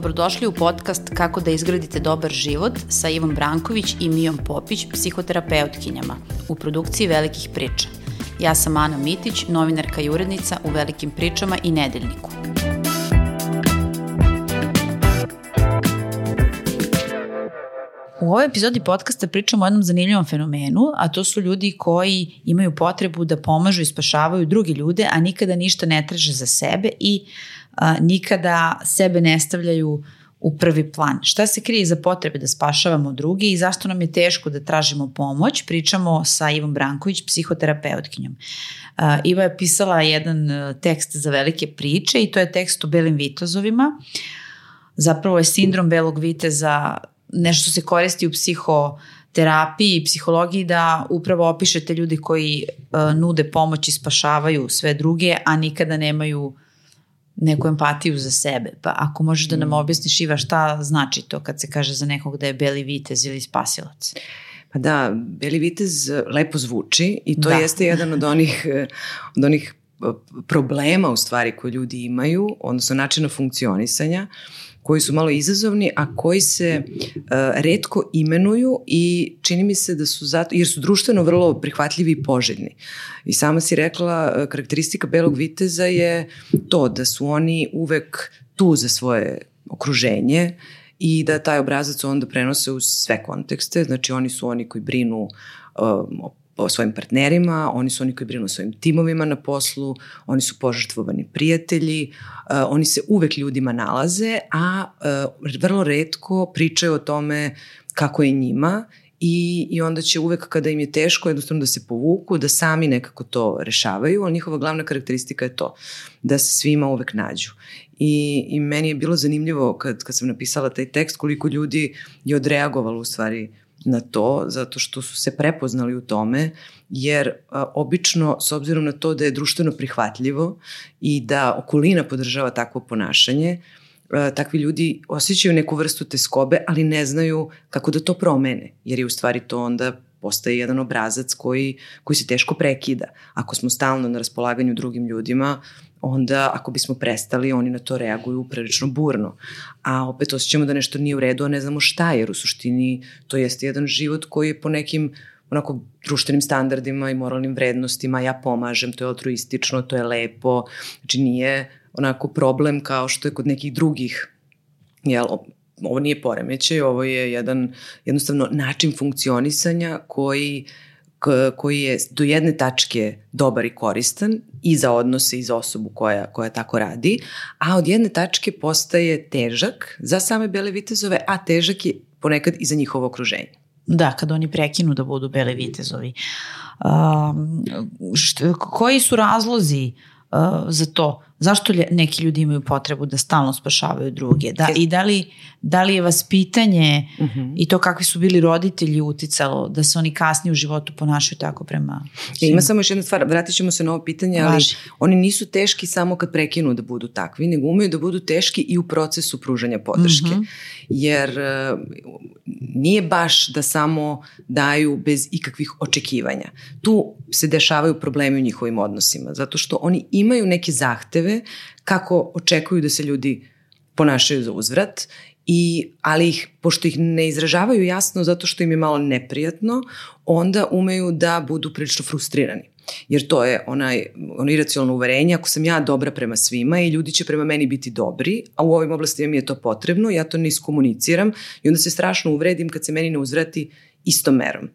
Dobrodošli u podcast Kako da izgradite dobar život sa Ivom Branković i Mijom Popić, psihoterapeutkinjama, u produkciji Velikih priča. Ja sam Ana Mitić, novinarka i urednica u Velikim pričama i Nedeljniku. U ovoj epizodi podcasta pričamo o jednom zanimljivom fenomenu, a to su ljudi koji imaju potrebu da pomažu i spašavaju drugi ljude, a nikada ništa ne traže za sebe i a, nikada sebe ne stavljaju u prvi plan. Šta se krije za potrebe da spašavamo druge i zašto nam je teško da tražimo pomoć? Pričamo sa Ivom Branković, psihoterapeutkinjom. Uh, Iva je pisala jedan tekst za velike priče i to je tekst o belim vitezovima. Zapravo je sindrom belog viteza nešto što se koristi u psihoterapiji i psihologiji da upravo opišete ljudi koji uh, nude pomoć i spašavaju sve druge, a nikada nemaju neku empatiju za sebe. Pa ako možeš da nam mm. objasniš Iva šta znači to kad se kaže za nekog da je beli vitez ili spasilac? Pa da, beli vitez lepo zvuči i to da. jeste jedan od onih, od onih problema u stvari koje ljudi imaju, odnosno načina funkcionisanja. Koji su malo izazovni, a koji se uh, redko imenuju i čini mi se da su zato, jer su društveno vrlo prihvatljivi i poželjni. I sama si rekla, uh, karakteristika belog viteza je to da su oni uvek tu za svoje okruženje i da taj obrazac onda prenose u sve kontekste, znači oni su oni koji brinu um, o o svojim partnerima, oni su oni koji brinu o svojim timovima na poslu, oni su požrtvovani prijatelji, uh, oni se uvek ljudima nalaze, a uh, vrlo redko pričaju o tome kako je njima i, i onda će uvek kada im je teško jednostavno da se povuku, da sami nekako to rešavaju, ali njihova glavna karakteristika je to, da se svima uvek nađu. I, i meni je bilo zanimljivo kad, kad sam napisala taj tekst koliko ljudi je odreagovalo u stvari na to, zato što su se prepoznali u tome, jer a, obično, s obzirom na to da je društveno prihvatljivo i da okolina podržava takvo ponašanje, a, takvi ljudi osjećaju neku vrstu teskobe, ali ne znaju kako da to promene, jer je u stvari to onda postaje jedan obrazac koji, koji se teško prekida. Ako smo stalno na raspolaganju drugim ljudima, onda ako bismo prestali, oni na to reaguju prilično burno. A opet osjećamo da nešto nije u redu, a ne znamo šta, jer u suštini to jeste jedan život koji je po nekim onako društvenim standardima i moralnim vrednostima, ja pomažem, to je altruistično, to je lepo, znači nije onako problem kao što je kod nekih drugih jel, ovo nije poremećaj, ovo je jedan jednostavno način funkcionisanja koji koji je do jedne tačke dobar i koristan i za odnose i za osobu koja, koja tako radi, a od jedne tačke postaje težak za same bele vitezove, a težak je ponekad i za njihovo okruženje. Da, kad oni prekinu da budu bele vitezovi. Um, što, koji su razlozi uh, za to? Zašto neki ljudi imaju potrebu da stalno spašavaju druge? Da, I da li, da li je vas pitanje uh mhm. -huh. i to kakvi su bili roditelji uticalo da se oni kasnije u životu ponašaju tako prema... Ja, ima samo još jedna stvar, vratit ćemo se na ovo pitanje, ali Važi. oni nisu teški samo kad prekinu da budu takvi, nego umeju da budu teški i u procesu pružanja podrške. Uh mhm. -huh. Jer uh, nije baš da samo daju bez ikakvih očekivanja. Tu se dešavaju problemi u njihovim odnosima, zato što oni imaju neke zahteve ciljeve, kako očekuju da se ljudi ponašaju za uzvrat I, ali ih, pošto ih ne izražavaju jasno zato što im je malo neprijatno, onda umeju da budu prilično frustrirani. Jer to je onaj, ono iracionalno uverenje, ako sam ja dobra prema svima i ljudi će prema meni biti dobri, a u ovim oblastima mi je to potrebno, ja to ne iskomuniciram i onda se strašno uvredim kad se meni ne uzvrati istom merom.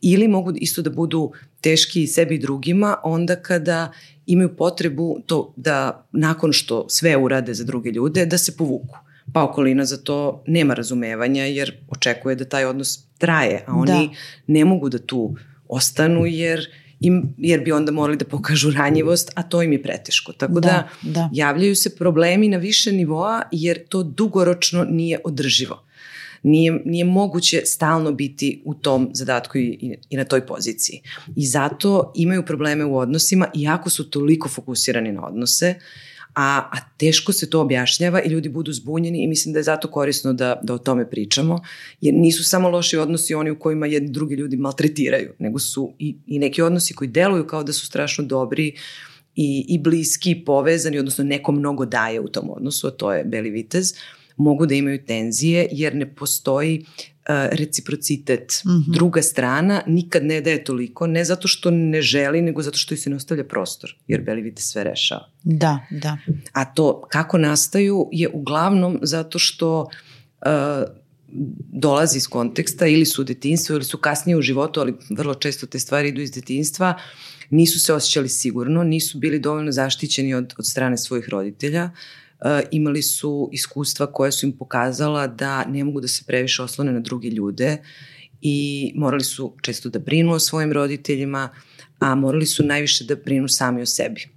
Ili mogu isto da budu teški sebi i drugima onda kada imaju potrebu to da nakon što sve urade za druge ljude, da se povuku. Pa okolina za to nema razumevanja jer očekuje da taj odnos traje, a oni da. ne mogu da tu ostanu jer im, jer bi onda morali da pokažu ranjivost, a to im je preteško. Tako da, da, da javljaju se problemi na više nivoa jer to dugoročno nije održivo nije, nije moguće stalno biti u tom zadatku i, i na toj poziciji. I zato imaju probleme u odnosima, iako su toliko fokusirani na odnose, a, a teško se to objašnjava i ljudi budu zbunjeni i mislim da je zato korisno da, da o tome pričamo, jer nisu samo loši odnosi oni u kojima jedni drugi ljudi maltretiraju, nego su i, i neki odnosi koji deluju kao da su strašno dobri i, i bliski, i povezani, odnosno neko mnogo daje u tom odnosu, a to je beli vitez, mogu da imaju tenzije jer ne postoji reciprocitet. Mm -hmm. Druga strana nikad ne daje toliko, ne zato što ne želi, nego zato što joj se ne ostavlja prostor, jer Beli vide sve rešava. Da, da. A to kako nastaju je uglavnom zato što uh, dolazi iz konteksta ili su u detinstvu ili su kasnije u životu, ali vrlo često te stvari idu iz detinstva, nisu se osjećali sigurno, nisu bili dovoljno zaštićeni od, od strane svojih roditelja, uh, imali su iskustva koje su im pokazala da ne mogu da se previše oslone na druge ljude i morali su često da brinu o svojim roditeljima, a morali su najviše da brinu sami o sebi.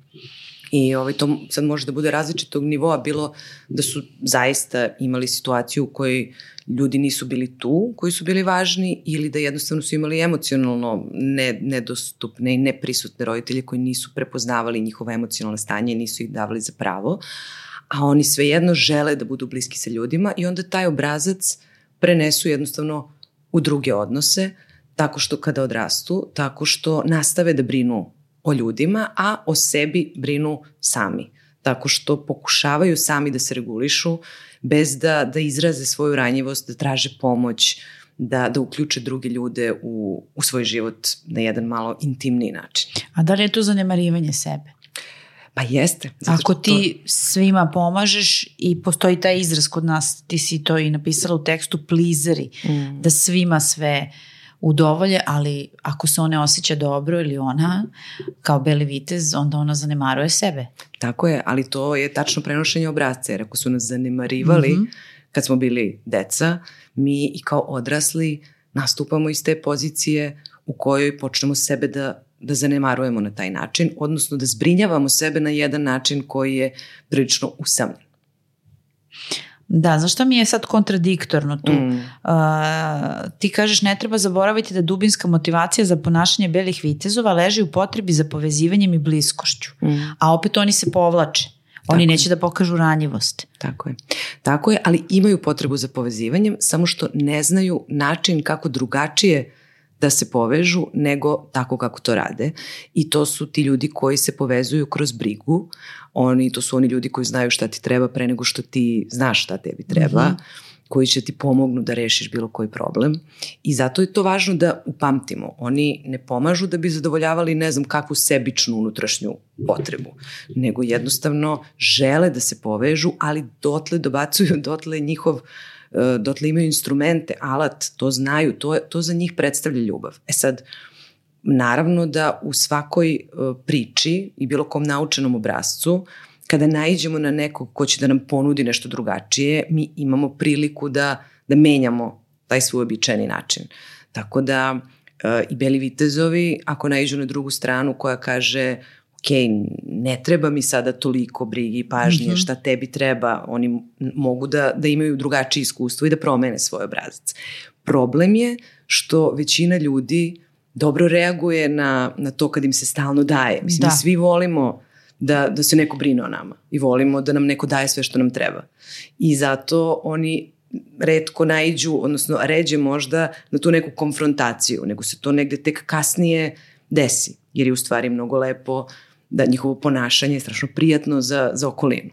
I ovaj, to sad može da bude različitog nivoa, bilo da su zaista imali situaciju u kojoj ljudi nisu bili tu, koji su bili važni, ili da jednostavno su imali emocionalno ne, nedostupne i neprisutne roditelje koji nisu prepoznavali njihovo emocionalno stanje i nisu ih davali za pravo. A oni svejedno žele da budu bliski sa ljudima i onda taj obrazac prenesu jednostavno u druge odnose, tako što kada odrastu, tako što nastave da brinu o ljudima, a o sebi brinu sami. Tako što pokušavaju sami da se regulišu bez da, da izraze svoju ranjivost, da traže pomoć, da, da uključe druge ljude u, u svoj život na jedan malo intimniji način. A da li je to zanemarivanje sebe? Pa jeste. Ako ti to... svima pomažeš i postoji taj izraz kod nas, ti si to i napisala u tekstu, plizeri, mm. da svima sve udovolje, ali ako se one osjeća dobro ili ona kao beli vitez, onda ona zanemaruje sebe. Tako je, ali to je tačno prenošenje obrazca, jer ako su nas zanemarivali mm -hmm. kad smo bili deca, mi i kao odrasli nastupamo iz te pozicije u kojoj počnemo sebe da da zanemarujemo na taj način, odnosno da zbrinjavamo sebe na jedan način koji je prilično usamljen. Da, zašto mi je sad kontradiktorno tu? Mm. Uh, ti kažeš ne treba zaboraviti da dubinska motivacija za ponašanje belih vitezova leži u potrebi za povezivanjem i bliskošću. Mm. A opet oni se povlače. Oni Tako neće je. da pokažu ranjivost. Tako je. Tako je, ali imaju potrebu za povezivanjem, samo što ne znaju način kako drugačije da se povežu nego tako kako to rade. I to su ti ljudi koji se povezuju kroz brigu. Oni, to su oni ljudi koji znaju šta ti treba pre nego što ti znaš šta tebi treba. Mm -hmm koji će ti pomognu da rešiš bilo koji problem. I zato je to važno da upamtimo. Oni ne pomažu da bi zadovoljavali ne znam kakvu sebičnu unutrašnju potrebu, nego jednostavno žele da se povežu, ali dotle dobacuju, dotle njihov uh, dotle imaju instrumente, alat, to znaju, to, to za njih predstavlja ljubav. E sad, naravno da u svakoj e, priči i bilo kom naučenom obrazcu, kada naiđemo na nekog ko će da nam ponudi nešto drugačije, mi imamo priliku da, da menjamo taj svoj običajni način. Tako da e, i beli vitezovi, ako naiđu na drugu stranu koja kaže ok, ne treba mi sada toliko brigi i pažnje, mm -hmm. šta tebi treba, oni mogu da, da imaju drugačije iskustvo i da promene svoj obrazac. Problem je što većina ljudi dobro reaguje na, na to kad im se stalno daje. Mislim, da. mi svi volimo da, da se neko brine o nama i volimo da nam neko daje sve što nam treba. I zato oni redko naiđu, odnosno ređe možda na tu neku konfrontaciju, nego se to negde tek kasnije desi, jer je u stvari mnogo lepo da njihovo ponašanje je strašno prijatno za, za okolinu.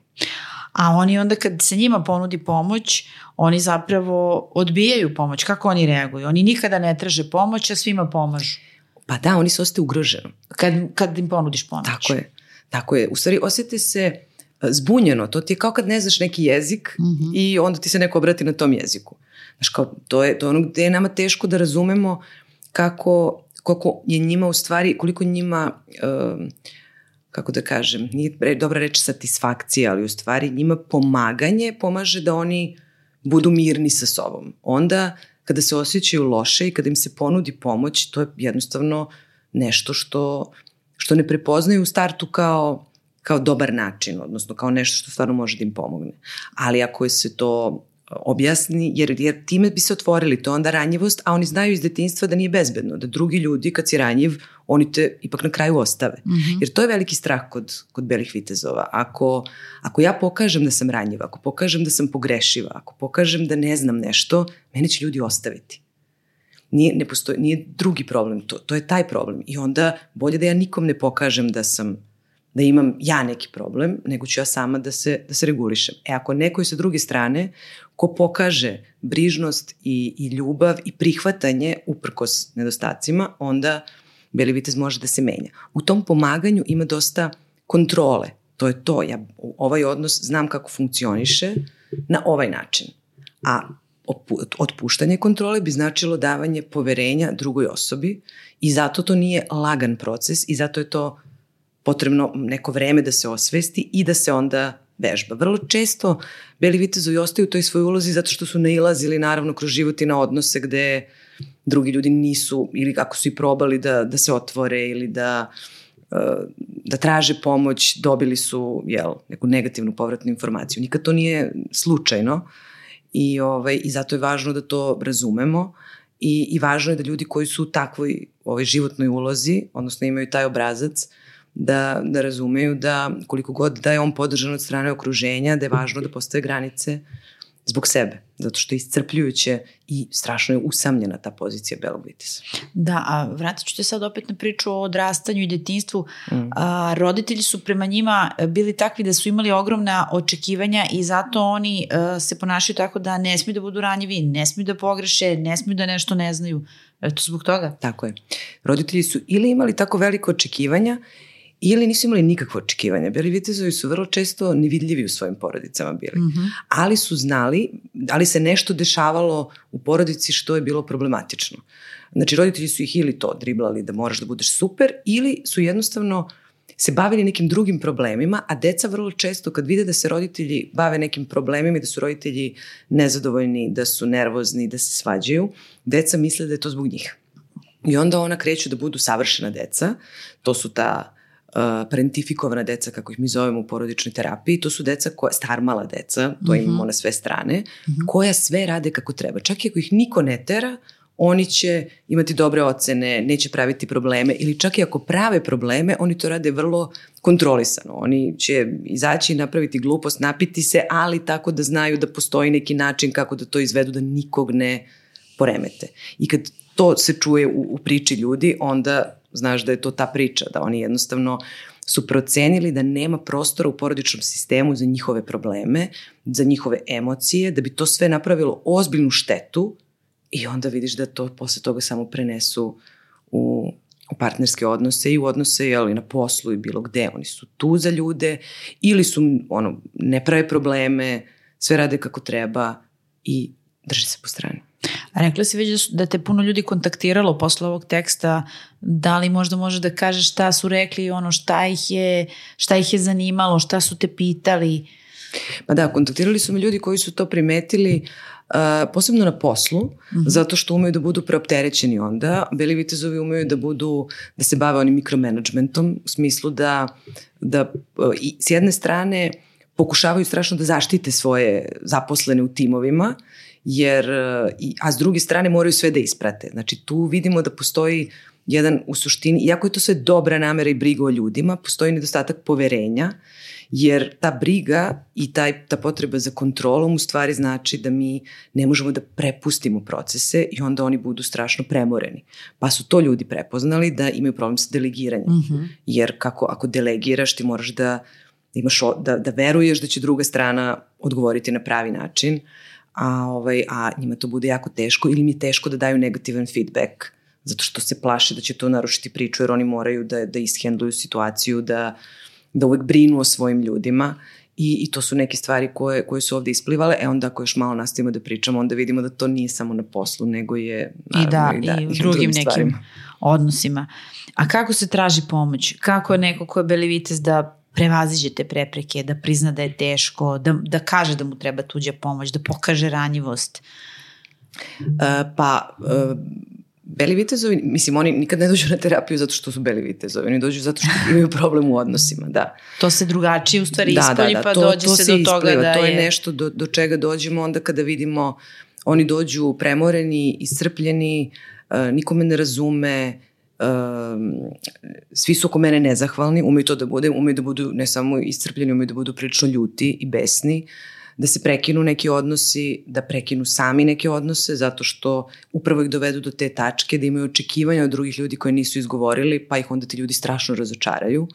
A oni onda kad se njima ponudi pomoć, oni zapravo odbijaju pomoć. Kako oni reaguju? Oni nikada ne traže pomoć, a svima pomažu. Pa da, oni se osete ugroženo. Kad, kad im ponudiš pomoć. Tako je. Tako je. U stvari, osjete se e, zbunjeno. To ti je kao kad ne znaš neki jezik mm -hmm. i onda ti se neko obrati na tom jeziku. Znaš, kao, to je, to je ono gde je nama teško da razumemo kako, koliko je njima u stvari, koliko njima... Uh, kako da kažem, nije dobra reč satisfakcija, ali u stvari njima pomaganje pomaže da oni budu mirni sa sobom. Onda kada se osjećaju loše i kada im se ponudi pomoć, to je jednostavno nešto što, što ne prepoznaju u startu kao, kao dobar način, odnosno kao nešto što stvarno može da im pomogne. Ali ako se to objasni, jer, jer time bi se otvorili, to onda ranjivost, a oni znaju iz detinstva da nije bezbedno, da drugi ljudi kad si ranjiv, oni te ipak na kraju ostave. Mm -hmm. Jer to je veliki strah kod, kod belih vitezova. Ako, ako ja pokažem da sam ranjiva, ako pokažem da sam pogrešiva, ako pokažem da ne znam nešto, mene će ljudi ostaviti. Nije, ne postoji, nije drugi problem, to, to je taj problem. I onda bolje da ja nikom ne pokažem da sam da imam ja neki problem, nego ću ja sama da se, da se regulišem. E ako neko je sa druge strane ko pokaže brižnost i, i ljubav i prihvatanje uprkos nedostacima, onda beli vitez može da se menja. U tom pomaganju ima dosta kontrole. To je to. Ja ovaj odnos znam kako funkcioniše na ovaj način. A otpuštanje kontrole bi značilo davanje poverenja drugoj osobi i zato to nije lagan proces i zato je to potrebno neko vreme da se osvesti i da se onda vežba. Vrlo često beli vitezovi ostaju u toj svojoj ulozi zato što su nailazili naravno kroz život i na odnose gde drugi ljudi nisu ili kako su i probali da, da se otvore ili da uh, da traže pomoć, dobili su jel, neku negativnu povratnu informaciju. Nikad to nije slučajno i, ovaj, i zato je važno da to razumemo i, i važno je da ljudi koji su u takvoj ovoj životnoj ulozi, odnosno imaju taj obrazac, da, da razumeju da koliko god da je on podržan od strane okruženja, da je važno da postoje granice zbog sebe, zato što je iscrpljujuće i strašno je usamljena ta pozicija belog vitisa. Da, a vratit ću te sad opet na priču o odrastanju i detinstvu. Mm. A, roditelji su prema njima bili takvi da su imali ogromna očekivanja i zato oni a, se ponašaju tako da ne smiju da budu ranjivi, ne smiju da pogreše, ne smiju da nešto ne znaju. Eto, zbog toga. Tako je. Roditelji su ili imali tako veliko očekivanja ili nisu imali nikakve očekivanja. Beli vitezovi su vrlo često nevidljivi u svojim porodicama bili. Mm -hmm. Ali su znali, ali se nešto dešavalo u porodici što je bilo problematično. Znači, roditelji su ih ili to driblali da moraš da budeš super, ili su jednostavno se bavili nekim drugim problemima, a deca vrlo često kad vide da se roditelji bave nekim problemima i da su roditelji nezadovoljni, da su nervozni, da se svađaju, deca misle da je to zbog njih. I onda ona kreću da budu savršena deca, to su ta uh, parentifikovana deca, kako ih mi zovemo u porodičnoj terapiji, to su deca koja, starmala deca, to mm -hmm. imamo na sve strane, mm -hmm. koja sve rade kako treba. Čak i ako ih niko ne tera, oni će imati dobre ocene, neće praviti probleme ili čak i ako prave probleme, oni to rade vrlo kontrolisano. Oni će izaći i napraviti glupost, napiti se, ali tako da znaju da postoji neki način kako da to izvedu, da nikog ne poremete. I kad to se čuje u, u priči ljudi, onda znaš da je to ta priča, da oni jednostavno su procenili da nema prostora u porodičnom sistemu za njihove probleme, za njihove emocije, da bi to sve napravilo ozbiljnu štetu i onda vidiš da to posle toga samo prenesu u, u partnerske odnose i u odnose jel, na poslu i bilo gde. Oni su tu za ljude ili su, ono, ne prave probleme, sve rade kako treba i drže se po strani. A rekla si već da, te puno ljudi kontaktiralo posle ovog teksta, da li možda može da kažeš šta su rekli, ono šta ih je, šta ih je zanimalo, šta su te pitali? Pa da, kontaktirali su me ljudi koji su to primetili Uh, posebno na poslu, mm -hmm. zato što umeju da budu preopterećeni onda. Beli vitezovi umeju da budu, da se bave onim mikromanagementom, u smislu da, da uh, i, s jedne strane pokušavaju strašno da zaštite svoje zaposlene u timovima jer, a s druge strane moraju sve da isprate. Znači tu vidimo da postoji jedan u suštini, iako je to sve dobra namera i briga o ljudima, postoji nedostatak poverenja, jer ta briga i taj, ta potreba za kontrolom u stvari znači da mi ne možemo da prepustimo procese i onda oni budu strašno premoreni. Pa su to ljudi prepoznali da imaju problem sa delegiranjem. Mm -hmm. Jer kako, ako delegiraš ti moraš da, da imaš, da, da veruješ da će druga strana odgovoriti na pravi način, a, ovaj, a njima to bude jako teško ili mi je teško da daju negativan feedback zato što se plaše da će to narušiti priču jer oni moraju da, da ishendluju situaciju, da, da uvek brinu o svojim ljudima i, i to su neke stvari koje, koje su ovde isplivale. E onda ako još malo nastavimo da pričamo, onda vidimo da to nije samo na poslu, nego je naravno, i, da, i, da, i u drugim nekim stvarima. odnosima. A kako se traži pomoć? Kako je neko ko je belivites da prevaziđe te prepreke, da prizna da je teško, da, da kaže da mu treba tuđa pomoć, da pokaže ranjivost? Uh, pa, uh, beli vitezovi, mislim, oni nikad ne dođu na terapiju zato što su beli vitezovi, oni dođu zato što imaju problem u odnosima, da. To se drugačije u stvari da, ispolji, da, da, pa to, dođe to se, se do toga da to je... To je nešto do, do čega dođemo onda kada vidimo oni dođu premoreni, iscrpljeni, uh, nikome ne razume, um, svi su oko mene nezahvalni, umeju to da bude, umeju da budu ne samo iscrpljeni, umeju da budu prilično ljuti i besni, da se prekinu neki odnosi, da prekinu sami neke odnose, zato što upravo ih dovedu do te tačke da imaju očekivanja od drugih ljudi koje nisu izgovorili, pa ih onda ti ljudi strašno razočaraju.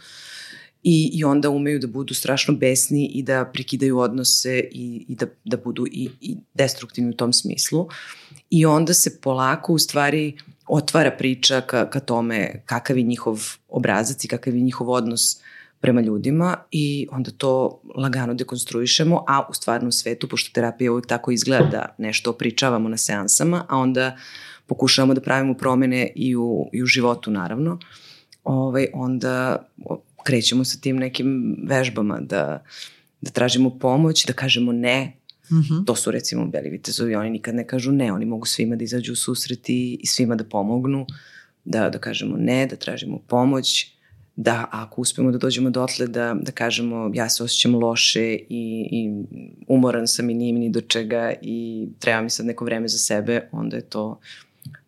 i, i onda umeju da budu strašno besni i da prekidaju odnose i, i da, da budu i, i destruktivni u tom smislu. I onda se polako u stvari otvara priča ka, ka tome kakav je njihov obrazac i kakav je njihov odnos prema ljudima i onda to lagano dekonstruišemo, a u stvarnom svetu, pošto terapija uvijek tako izgleda da nešto pričavamo na seansama, a onda pokušavamo da pravimo promene i u, i u životu naravno, ovaj, onda krećemo sa tim nekim vežbama da, da tražimo pomoć, da kažemo ne, Mm -hmm. To su recimo beli vitezovi, oni nikad ne kažu ne, oni mogu svima da izađu u susreti i svima da pomognu, da, da kažemo ne, da tražimo pomoć, da ako uspemo da dođemo dotle da, da kažemo ja se osjećam loše i, i umoran sam i nije mi ni do čega i treba mi sad neko vreme za sebe, onda je to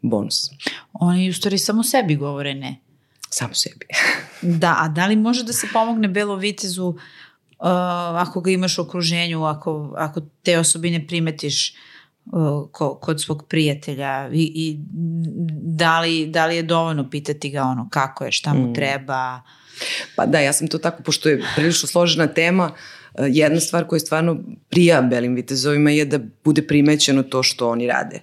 bonus. Oni u stvari samo sebi govore ne. Samo sebi. da, a da li može da se pomogne belo vitezu uh, ako ga imaš u okruženju, ako, ako te osobine primetiš uh, ko, kod svog prijatelja i, i da, li, da li je dovoljno pitati ga ono kako je, šta mu mm. treba. Pa da, ja sam to tako, pošto je prilično složena tema, uh, jedna stvar koja je stvarno prija belim vitezovima je da bude primećeno to što oni rade.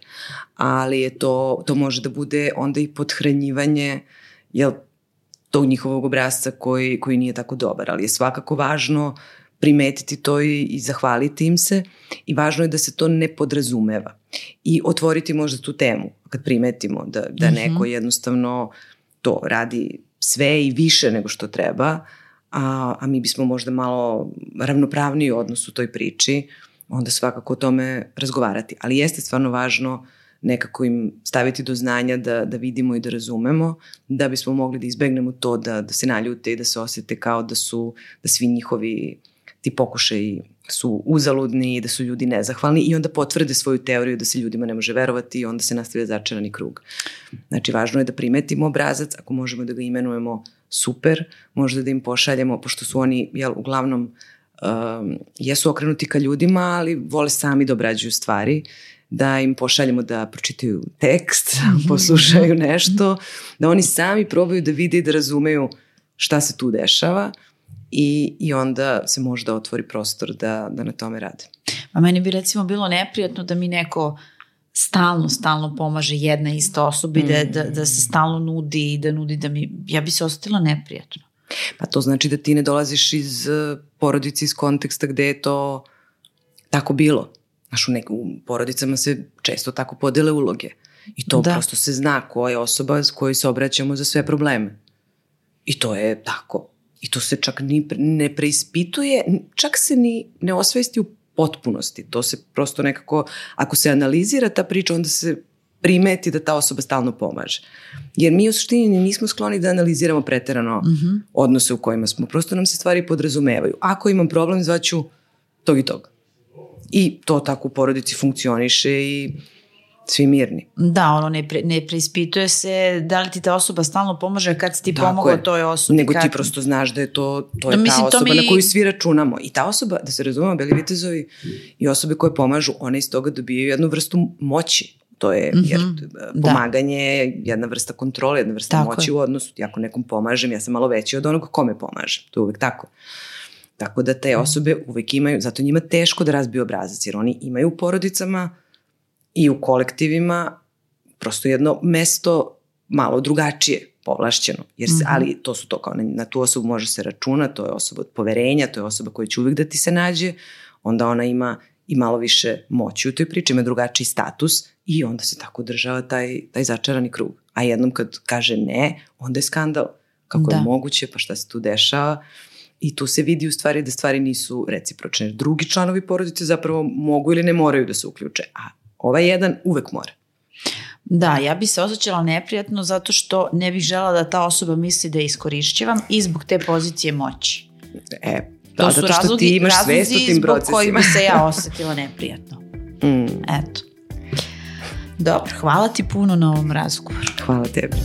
Ali je to, to može da bude onda i podhranjivanje, jel tog njihovog obrazca koji, koji nije tako dobar, ali je svakako važno primetiti to i, i zahvaliti im se i važno je da se to ne podrazumeva i otvoriti možda tu temu kad primetimo da, da mhm. neko jednostavno to radi sve i više nego što treba, a, a mi bismo možda malo ravnopravniji u odnosu toj priči, onda svakako o tome razgovarati. Ali jeste stvarno važno uh, nekako im staviti do znanja da, da vidimo i da razumemo, da bismo mogli da izbegnemo to da, da se naljute i da se osete kao da su, da svi njihovi ti pokušaji su uzaludni i da su ljudi nezahvalni i onda potvrde svoju teoriju da se ljudima ne može verovati i onda se nastavlja začarani krug. Znači, važno je da primetimo obrazac, ako možemo da ga imenujemo super, možda da im pošaljemo, pošto su oni, jel, uglavnom, um, jesu okrenuti ka ljudima, ali vole sami da obrađuju stvari da im pošaljemo da pročitaju tekst, mhm. poslušaju nešto, da oni sami probaju da vide i da razumeju šta se tu dešava i, i onda se možda otvori prostor da, da na tome rade. Pa meni bi recimo bilo neprijatno da mi neko stalno, stalno pomaže jedna ista osoba i da, da, da se stalno nudi i da nudi da mi, ja bi se osetila neprijatno. Pa to znači da ti ne dolaziš iz eh, porodice, iz konteksta gde je to tako bilo. Znaš, u, nek, u porodicama se često tako podele uloge. I to da. prosto se zna ko je osoba s kojoj se obraćamo za sve probleme. I to je tako. I to se čak ni, ne preispituje, čak se ni ne osvesti u potpunosti. To se prosto nekako, ako se analizira ta priča, onda se primeti da ta osoba stalno pomaže. Jer mi u suštini nismo skloni da analiziramo preterano mm -hmm. odnose u kojima smo. Prosto nam se stvari podrazumevaju. Ako imam problem, zvaću tog i tog. I to tako u porodici funkcioniše i svi mirni. Da, ono ne, pre, ne preispituje se da li ti ta osoba stalno pomaže kad si ti pomogao toj osobi. Nego kad... ti prosto znaš da je to, to je no, mislim, ta osoba mi... na koju svi računamo. I ta osoba, da se razumemo, beli vitezovi i osobe koje pomažu, one iz toga dobijaju jednu vrstu moći. To je, mm -hmm. jer da. pomaganje je jedna vrsta kontrole, jedna vrsta tako moći je. u odnosu. Ako nekom pomažem, ja sam malo veći od onog kome pomažem. To je uvek tako. Tako da te osobe uvek imaju, zato njima teško da razbiju obrazac, jer oni imaju u porodicama i u kolektivima prosto jedno mesto malo drugačije, povlašćeno. Jer se, mm -hmm. Ali to su to kao, na tu osobu može se računa, to je osoba od poverenja, to je osoba koja će uvek da ti se nađe, onda ona ima i malo više moći u toj priči, ima drugačiji status i onda se tako država taj, taj začarani krug. A jednom kad kaže ne, onda je skandal. Kako da. je moguće, pa šta se tu dešava? I tu se vidi u stvari da stvari nisu recipročne. Drugi članovi porodice zapravo mogu ili ne moraju da se uključe, a ovaj jedan uvek mora. Da, ja bi se osjećala neprijatno zato što ne bih žela da ta osoba misli da je iskorišćavam i zbog te pozicije moći. E, da, to su zato što razlogi, ti imaš svest u tim procesima. zbog koji bi se ja osetila neprijatno. Mm. Eto. Dobro, hvala ti puno na ovom razgovoru. Hvala tebi.